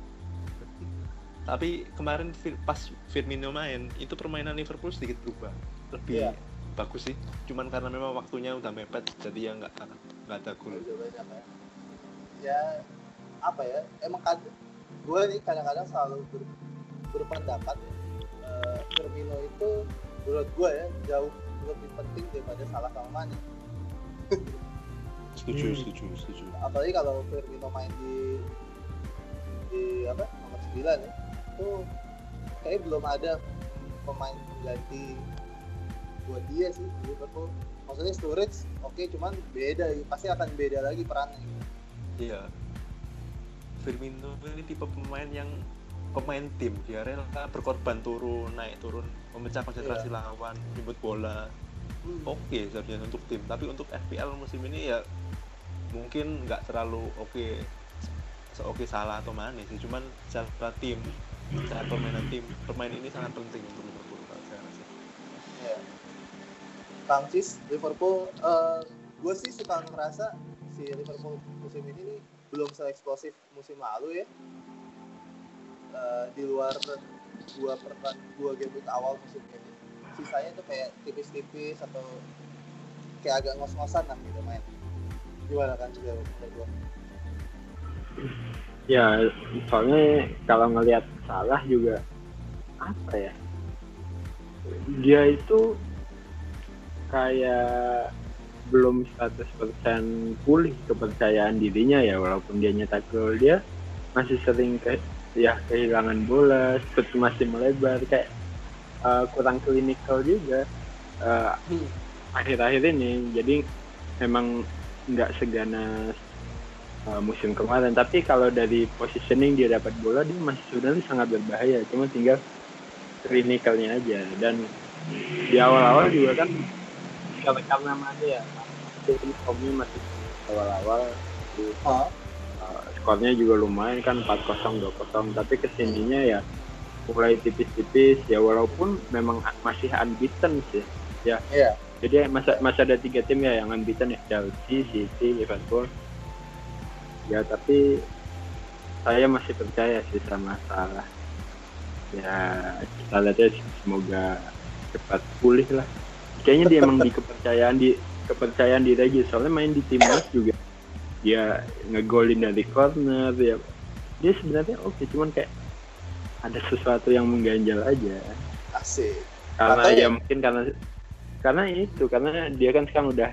Tapi kemarin pas Firmino main, itu permainan Liverpool sedikit berubah. Lebih Iya. bagus sih. Cuman karena memang waktunya udah mepet, jadi ya nggak nggak ada gol. Ya. Ya apa ya? Emang kan gue nih kadang-kadang selalu ber- berpendapat ya. eh, Firmino itu menurut gue ya jauh lebih penting daripada salah sama Mane. Setuju, Hmm. setuju, setuju. apalagi kalau Firmino main di di apa nomor 9 ya itu kayak belum ada pemain pengganti buat dia sih di Liverpool maksudnya Sturridge oke cuman beda pasti akan beda lagi perannya gitu. Iya. Firmino ini tipe pemain yang pemain tim dia rela berkorban turun naik turun memecah konsentrasi lawan jemput bola Oke sebenarnya untuk tim tapi untuk FPL musim ini ya mungkin nggak terlalu oke seoke salah atau mana sih cuman secara tim secara permainan tim permain ini sangat penting untuk Liverpool saya rasa Ya. Kang Cis, Liverpool, gue sih suka ngerasa si Liverpool musim ini nih belum se-eksplosif musim lalu ya. Eh, di luar dua pertan dua game week awal musim ini, sisanya tuh kayak tipis-tipis atau kayak agak ngos-ngosan lah gitu main. Gimana kan juga menurut ya soalnya kalau ngelihat salah juga apa ya? Dia itu kayak belum 100% pulih kepercayaan dirinya ya walaupun dia nyetak gol dia masih sering ke ya kehilangan bola shoot masih melebar kayak uh, kurang klinikal juga. Uh, akhir-akhir ini jadi memang nggak seganas uh, musim kemarin. Tapi kalau dari positioning dia dapat bola dia masih sebenarnya sangat berbahaya. Cuma tinggal klinikalnya aja. Dan di awal-awal juga kan kalau karena mana ya jadi komnya masih awal-awal. Di- Oh, uh, skornya juga lumayan kan 4-0 2-0 tapi ke sininya ya mulai tipis-tipis ya walaupun memang masih unbeaten sih iya. jadi masa masih ada tiga tim ya yang unbeaten ya Chelsea, City, Liverpool. Ya tapi saya masih percaya sih sama Salah. Ya kita lihat ya semoga cepat pulih lah. Kayaknya dia emang di kepercayaan di kepercayaan diri aja soalnya main di timnas juga dia ngegolin dari corner ya dia sebenarnya oke cuman kayak ada sesuatu yang mengganjal aja asik. karena Atau ya mungkin karena karena itu karena dia kan sekarang udah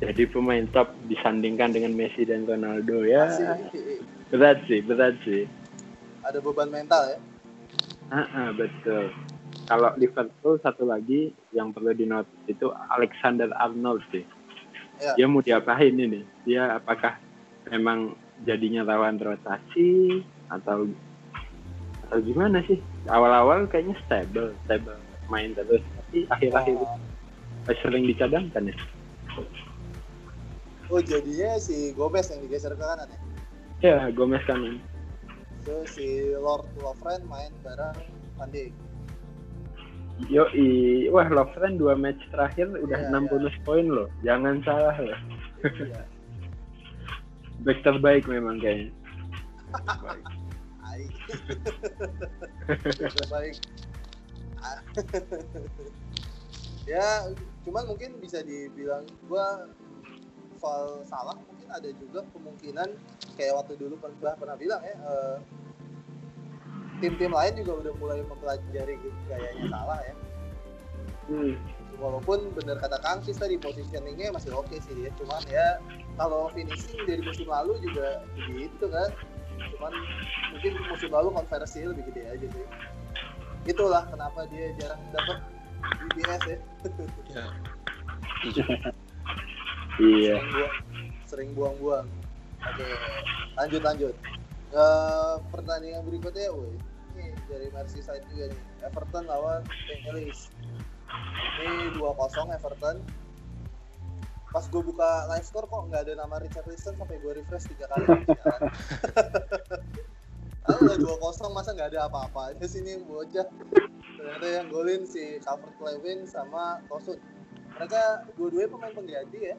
jadi pemain top disandingkan dengan Messi dan Ronaldo ya Asik. berat sih berat sih Ada beban mental ya. ah ah, betul kalau Liverpool satu lagi yang perlu dinotis itu Alexander Arnold sih Ya. dia mau diapain ini dia apakah memang jadinya lawan rotasi atau atau gimana sih awal-awal kayaknya stable stable main terus tapi akhir-akhir Oh, sering dicadangkan ya oh, jadinya si Gomez yang digeser ke kanan ya. ya Gomez kanan Terus si Lord Lovren main bareng Dijk. yo wah Lovren dua match terakhir udah enam iya. bonus poin loh jangan salah loh Iya. back terbaik memang kayaknya baik Ai. Baik. Ya, cuman mungkin bisa dibilang gua soal salah mungkin ada juga kemungkinan kayak waktu dulu pernah pernah bilang ya eh, tim-tim lain juga udah mulai mempelajari gayanya salah ya. hmm. walaupun bener kata Kang Sis tadi positioningnya masih oke sih dia cuman ya kalau finishing dari musim lalu juga begitu kan cuman mungkin musim lalu konversi lebih gede aja sih. Itulah kenapa dia jarang dapat BBS ya. Ya. Iya. sering buang sering buang-buang. Oke lanjut lanjut. Eh, pertandingan berikutnya woi. Ini dari Merseyside juga nih. Everton lawan Palace ini 2-0 Everton pas gue buka live score kok nggak ada nama Richard Listen sampai gue refresh tiga kali. Aku udah dua kosong masa nggak ada apa-apa aja sini bocah ternyata yang golin si Calvert Lewin sama Tosun mereka dua-duanya pemain pengganti ya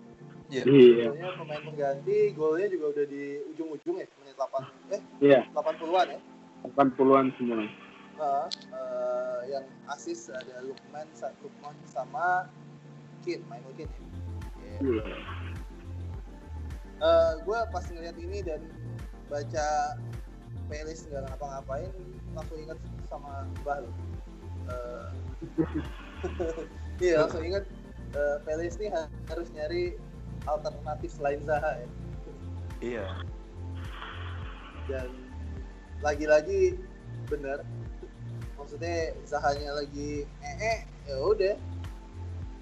Iya. Iya. golnya pemain pengganti golnya juga udah di ujung-ujung ya menit 8 eh Iya. 80-an ya 80-an semua. Nah, eh, yang asis ada Lukman, Lukman sama Kin, Michael Kin ya. Iya. Eh, gue pas ngeliat ini dan baca playlist nggak ngapa-ngapain langsung inget sama Mbah lo. Eh, iya langsung inget eh, playlist ini ha- harus nyari alternatif selain Zaha ya. Iya. dan lagi-lagi bener maksudnya Zahanya lagi eh eh ya udah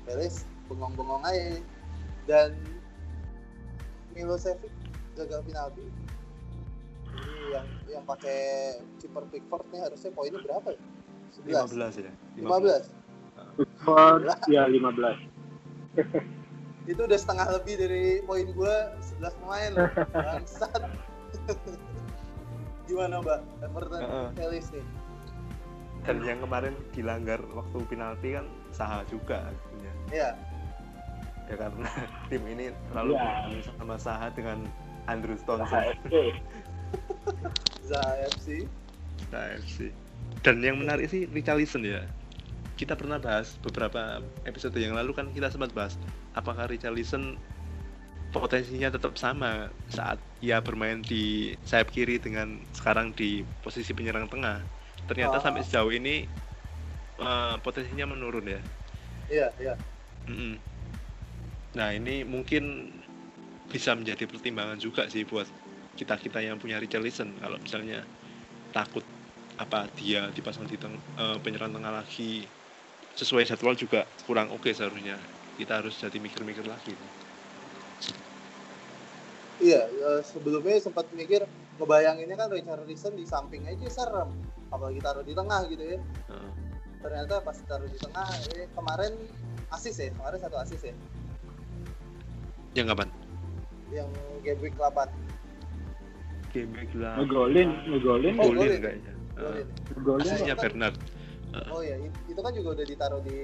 Peles bengong-bengong aja dan Milosevic gagal penalti jadi yang yang pakai kiper Pickford nih harusnya poinnya berapa ya? 11 15 ya. 15 For, ya 15. itu udah setengah lebih dari poin gue 11 pemain loh. bangsat gimana mbak Everton Heeh. Peles nih Dan yang kemarin dilanggar waktu penalti kan Saha juga akhirnya. ya Ya karena tim ini terlalu bermain sama Saha dengan Andrew Stones HFC. Zaha FC. Dan yang menarik sih Richarlison ya. Kita pernah bahas beberapa episode yang lalu kan kita sempat bahas apakah Richarlison potensinya tetap sama saat ia bermain di sayap kiri dengan sekarang di posisi penyerang tengah. Ternyata Ah. sampai sejauh ini eh, potensinya menurun ya. iya iya Mm-mm. Nah ini mungkin bisa menjadi pertimbangan juga sih buat kita kita yang punya Richarlison kalau misalnya takut apa dia dipasang di teng- eh, penyerang tengah lagi sesuai jadwal juga kurang oke seharusnya. Kita harus jadi mikir-mikir lagi. Iya, eh, sebelumnya sempat mikir ngebayanginnya kan Richard Richardson di samping aja serem, apalagi taruh di tengah gitu ya. Heeh. Ternyata pas taruh di tengah, eh, kemarin asis ya, kemarin satu asis ya, yang kapan yang game week 8 game gila Ngegolin, ngegolin, Oh, golin golin. kayaknya ngegolin. asisnya kan- Bernard Oh ya, it- itu kan juga udah ditaruh di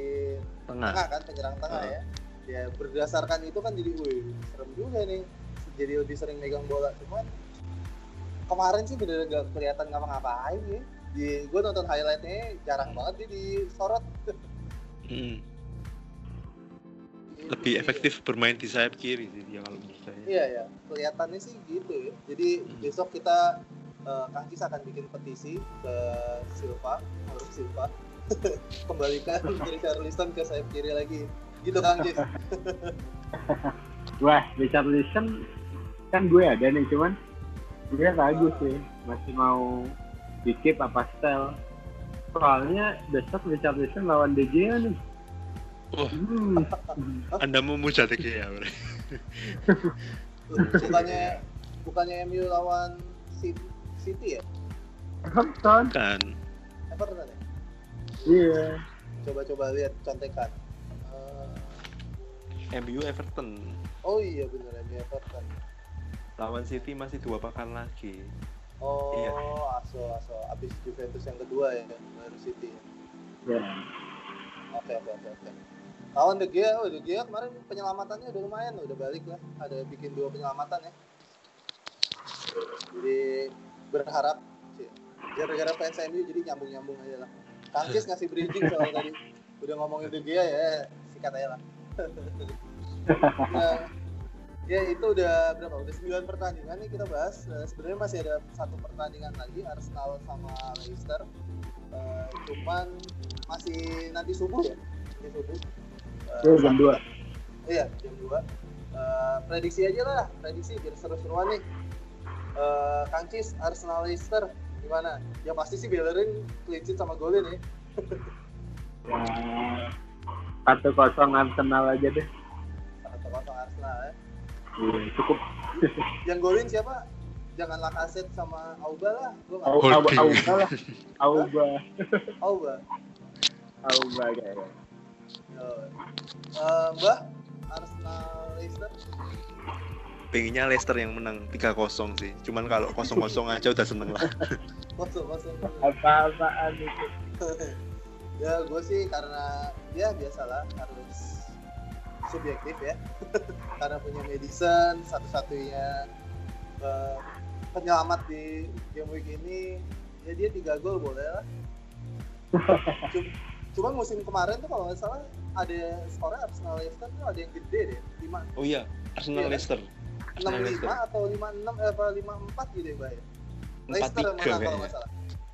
tengah tengah kan, penyerang tengah Ah. ya. Ya berdasarkan itu kan jadi, wih serem juga nih, jadi lebih sering megang bola. Cuman kemarin sih bener gak kelihatan ngapa-ngapain ya. Di, gue nonton highlightnya jarang banget dia disorot. Mm. Lebih efektif bermain di sayap kiri sih dia kalau menurut saya Iya ya, kelihatannya sih gitu ya. Jadi Hmm. besok kita uh, Kang Kis akan bikin petisi ke Silva, harus Silva, kembalikan Richarlison ke sayap kiri lagi. Gitu Kang Kis. Wah, Richarlison kan gue ada nih, cuman gue ragu sih masih mau dikip apa stel. Soalnya besok Richarlison lawan De Gea nih. Wah. Hmm. anda memuja Gea bro. bukannya bukannya MU lawan City, ya? Everton. kan Everton ya? Iya. Coba-coba lihat contekan. Uh, MU Everton oh iya bener MU Everton. lawan City masih dua pekan lagi Oh, Iya. aso aso. Abis Juventus yang kedua ya, baru City. ya. Ya. Oke oke oke oke. Lawan De Gea, oh De Gea kemarin penyelamatannya udah lumayan, udah balik lah. Ada bikin dua penyelamatan ya. Jadi berharap sih, gara-gara fans MU jadi nyambung-nyambung aja lah. Kangkis ngasih bridging soalnya tadi udah ngomongin De Gea ya, sikat aja lah. nah, ya itu udah berapa? Udah 9 pertandingan nih kita bahas. Eh, Sebenarnya masih ada satu pertandingan lagi Arsenal sama Leicester. Eh, cuman masih nanti subuh ya nanti subuh Uh, Oh, jam 2. Iya, jam 2. Uh, prediksi aja lah, prediksi biar seru-seruan nih. Uh, Kang Cis, Arsenal Leicester gimana? Ya pasti sih Bellerin clean sheet sama golin ya. Ya, satu kosong Arsenal aja deh. Satu kosong Arsenal ya. Iya, cukup. Yang golin siapa? Jangan Lacazette sama Auba lah. Gua nggak Au- tahu. au- Holding. Auba lah. Auba. Auba. Auba kayaknya. Uh, Mbah, Arsenal Leicester. pengennya Leicester yang menang 3-0 sih cuman kalau 0-0 aja udah seneng lah Kosong kosong. Apa-apaan itu? ya gue sih karena ya biasalah harus subjektif ya karena punya Madison satu-satunya eh, penyelamat di game week ini ya dia tiga gol boleh lah Cum- cuman musim kemarin tuh kalau nggak salah ada skornya Arsenal Leicester tuh ada yang gede deh lima. Oh iya Arsenal Iya. Leicester. Enam lima atau lima enam eh, apa lima empat gitu ya mbak ya? Leicester yang 4-3 menang kalau kayaknya. nggak salah.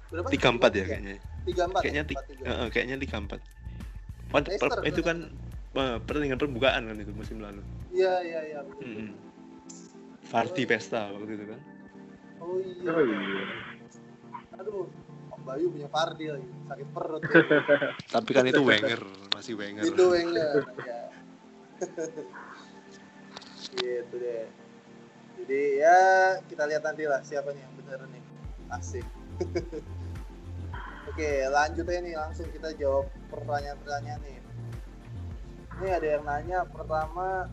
Berapa? 3-4 ya kayaknya. Tiga empat kayaknya empat ti- tiga. eh, kayaknya 3-4 Wan- Leicester per- itu kan eh, pertandingan permukaan kan itu musim lalu. Iya iya iya betul. Mm-mm. Vardy pesta waktu itu kan. Oh iya. Oh iya. aduh Bayu punya Fardi lagi sakit perut. Tapi kan itu Wenger masih Wenger. Itu Wenger ya gitu deh. Jadi ya kita lihat nanti lah siapa nih yang bener nih. Asik. Oke lanjut aja nih langsung kita jawab pertanyaan-pertanyaan nih. Ini ada yang nanya pertama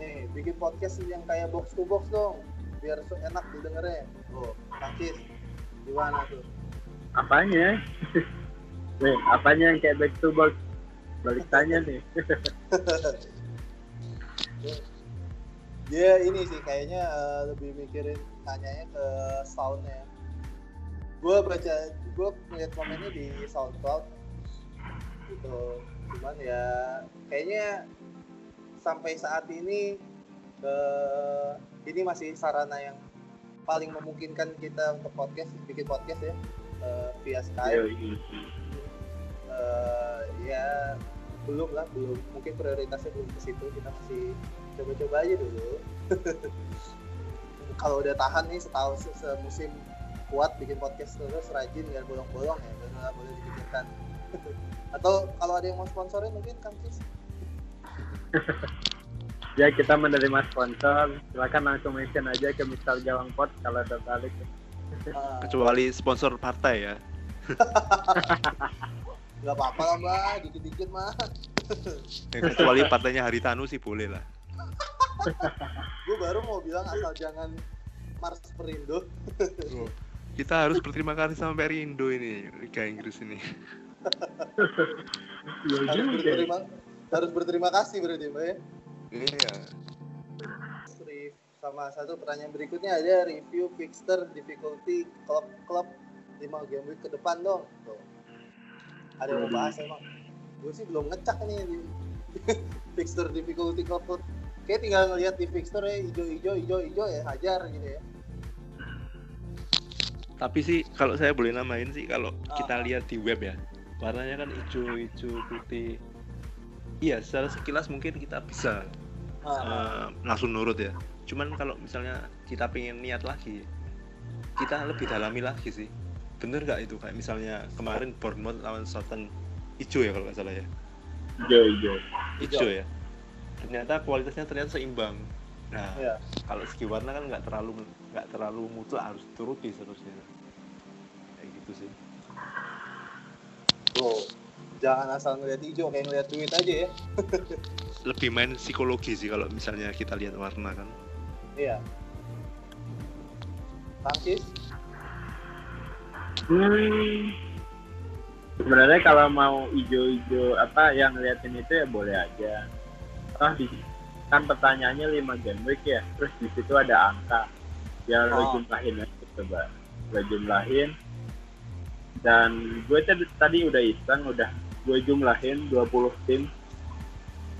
nih bikin podcast yang kayak box to box dong biar enak didengarnya. Oh Kangkis gimana tuh Apanya? Nih, apanya yang kayak back to back? Balik tanya nih. dia ini sih kayaknya eh, lebih mikirin tanyanya ke soundnya gue baca gue ngeliat komennya di SoundCloud gitu cuman ya kayaknya sampai saat ini eh, ini masih sarana yang paling memungkinkan kita untuk podcast bikin podcast ya via Skype Yoi. eh, ya belum lah belum mungkin prioritasnya belum ke situ kita masih coba-coba aja dulu kalau udah tahan nih setahun se- semusim kuat bikin podcast terus rajin nggak bolong-bolong ya lah boleh dipikirkan atau kalau ada yang mau sponsorin mungkin Cis Ya kita menerima sponsor, silakan langsung mention aja ke Mr. Gawang Pot kalau tertarik. Ah, kecuali sponsor partai ya. Nggak apa-apa lah mbak. Dikit-dikit mah Ya, kecuali partainya Haritanu sih boleh lah. Gue baru mau bilang asal jangan Mars Perindo. Kita harus berterima kasih sama Perindo ini Liga Inggris ini. Iya harus juga. berterima harus berterima kasih berarti mbak ya? Iya sama satu pertanyaan berikutnya ada review fixture difficulty klub-klub 5 game week ke depan dong. Tuh. ada yang mau bahas emang? Gue sih belum ngecek nih. Di fixture difficulty klub kayak tinggal ngeliat di fixture ya hijau hijau hijau hijau ya hajar gitu ya. Tapi sih kalau saya boleh namain sih kalau kita Ah. lihat di web ya warnanya kan hijau hijau putih. Iya secara sekilas mungkin kita bisa Ah, eh, langsung nurut ya cuman kalau misalnya kita pengen niat lagi kita lebih dalami lagi sih. Bener nggak itu? Kayak misalnya kemarin Bournemouth lawan Southampton. Hijau ya kalau nggak salah ya? Hijau, hijau. hijau ya? Ternyata kualitasnya ternyata seimbang. Nah ya. kalau segi warna kan nggak terlalu nggak terlalu mutlak harus turuti seterusnya. Kayak gitu sih. Tuh. jangan asal ngeliat hijau kayak ngeliat duit aja ya. Lebih main psikologi sih kalau misalnya kita lihat warna kan iya Tangkis Hmm. Sebenarnya kalau mau hijau-hijau apa yang ngeliatin itu ya boleh aja. Oh, di, kan pertanyaannya 5 game week ya, terus di situ ada angka. Ya lo Oh. jumlahin aja coba. Lo jumlahin. Dan gue tadi, tadi udah iseng, udah gue jumlahin 20 tim.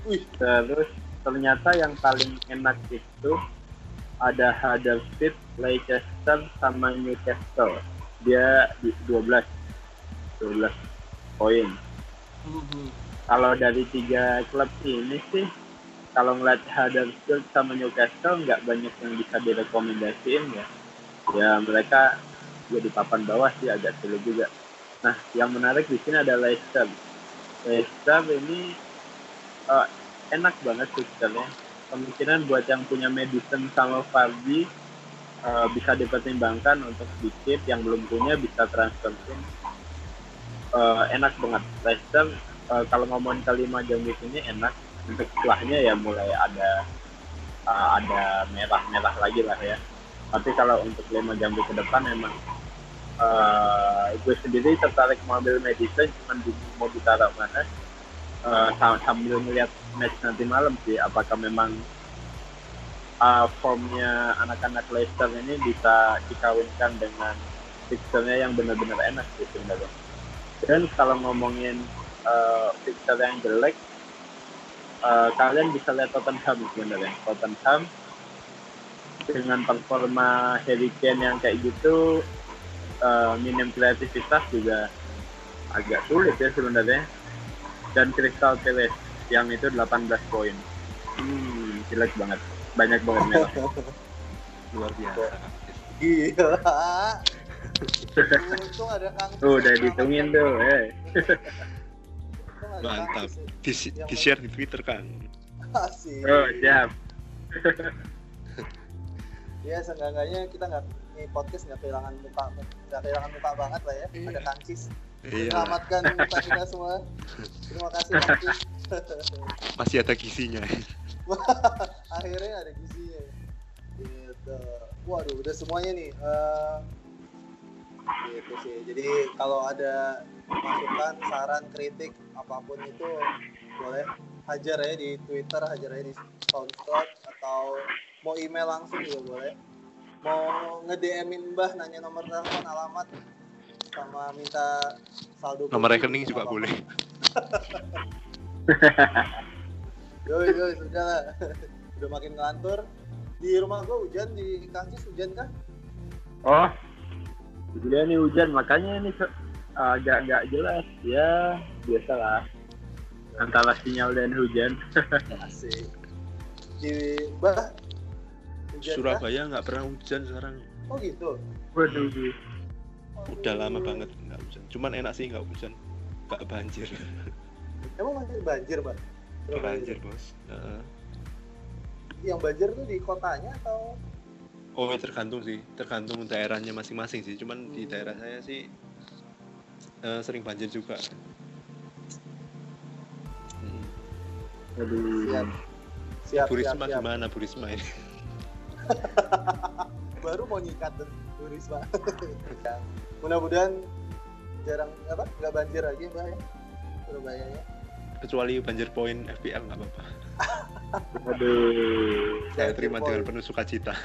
Wih. Terus ternyata yang paling enak itu ada Huddersfield, Leicester, sama Newcastle. Dia di 12 12 poin. kalau dari tiga klub ini sih kalau ngeliat Huddersfield sama Newcastle nggak banyak yang bisa direkomendasiin ya. Ya mereka jadi papan bawah sih agak sulit juga. Nah yang menarik di sini ada Leicester. Leicester ini uh, enak banget fixturnya kemungkinan buat yang punya Madison sama Fardi uh, bisa dipertimbangkan untuk sedikit yang belum punya bisa transfer. Pun uh, enak banget. Leicester uh, kalau ngomongin kelima jam ini enak. Untuk setelahnya ya mulai ada uh, ada merah-merah lagi lah ya. Tapi kalau untuk lima jam ke depan memang uh, gue sendiri tertarik mobil medicine cuman mau ditaruh mana uh, sambil melihat match nanti malam sih apakah memang uh, formnya anak-anak Leicester ini bisa dikawinkan dengan fixturnya yang benar-benar enak sih sebenarnya. Dan kalau ngomongin uh, fixture yang jelek uh, kalian bisa lihat Tottenham sebenarnya. Tottenham dengan performa Harry Kane yang kayak gitu uh, minim kreativitas juga agak sulit ya sebenarnya dan Crystal Palace yang itu 18 poin. Hmm, jelek banget. Banyak banget merah. Luar biasa. Gila. Untung ada kang tuh udah dihitungin tuh eh. Mantap. Di, di share di Twitter kan Asik. oh siap. Ya seenggaknya kita nggak ini podcast nggak kehilangan muka nggak kehilangan muka banget lah ya. Ada kancis iya selamatkan muka kita semua. Terima kasih masih ada gizinya akhirnya ada gizinya gitu. Waduh udah semuanya nih uh, gitu sih. Jadi kalau ada masukan saran kritik apa pun itu boleh hajar ya di Twitter hajar ya di SoundCloud atau mau email langsung juga boleh. Mau nge DM-in Mbah nanya nomor telepon alamat sama minta saldo nomor rekening juga boleh. Yoi yoi sudah lah. Udah makin ngelantur. Di rumah gua hujan di Kancis hujan kah oh Iya nih hujan makanya ini agak agak jelas. Ya biasalah. Antara sinyal dan hujan. Asik. Di bah hujan Surabaya nggak pernah hujan sekarang. Oh gitu? Waduh udah lama banget nggak hujan. Cuman enak sih nggak hujan. Nggak banjir. Emang masih banjir mbak banjir bos. Uh, yang banjir tuh di kotanya atau? Oh ya tergantung sih. Tergantung daerahnya masing-masing sih. Cuman di daerah saya sih uh, sering banjir juga. Hmm. Aduh. siap. Siap Bu siap, siap. gimana Bu Risma ini baru mau nyikat tuh Bu Risma. Ya, mudah-mudahan jarang apa nggak banjir lagi mbak ya Surabaya ya kecuali banjir poin FPL nggak apa-apa. Aduh. saya terima dengan penuh sukacita.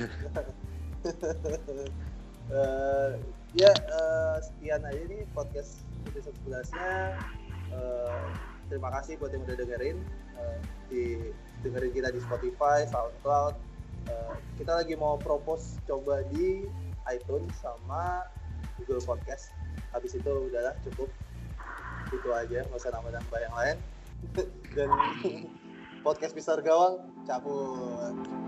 Eh, ya eh, sekian aja nih podcast episode 11 nya terima kasih buat yang udah dengerin. Eh, di dengerin kita di Spotify, SoundCloud. Eh, kita lagi mau propose coba di iTunes sama Google Podcast. Habis itu udahlah cukup itu aja, nggak usah nambah-nambah yang lain. Dan podcast Mister Gawang cabut.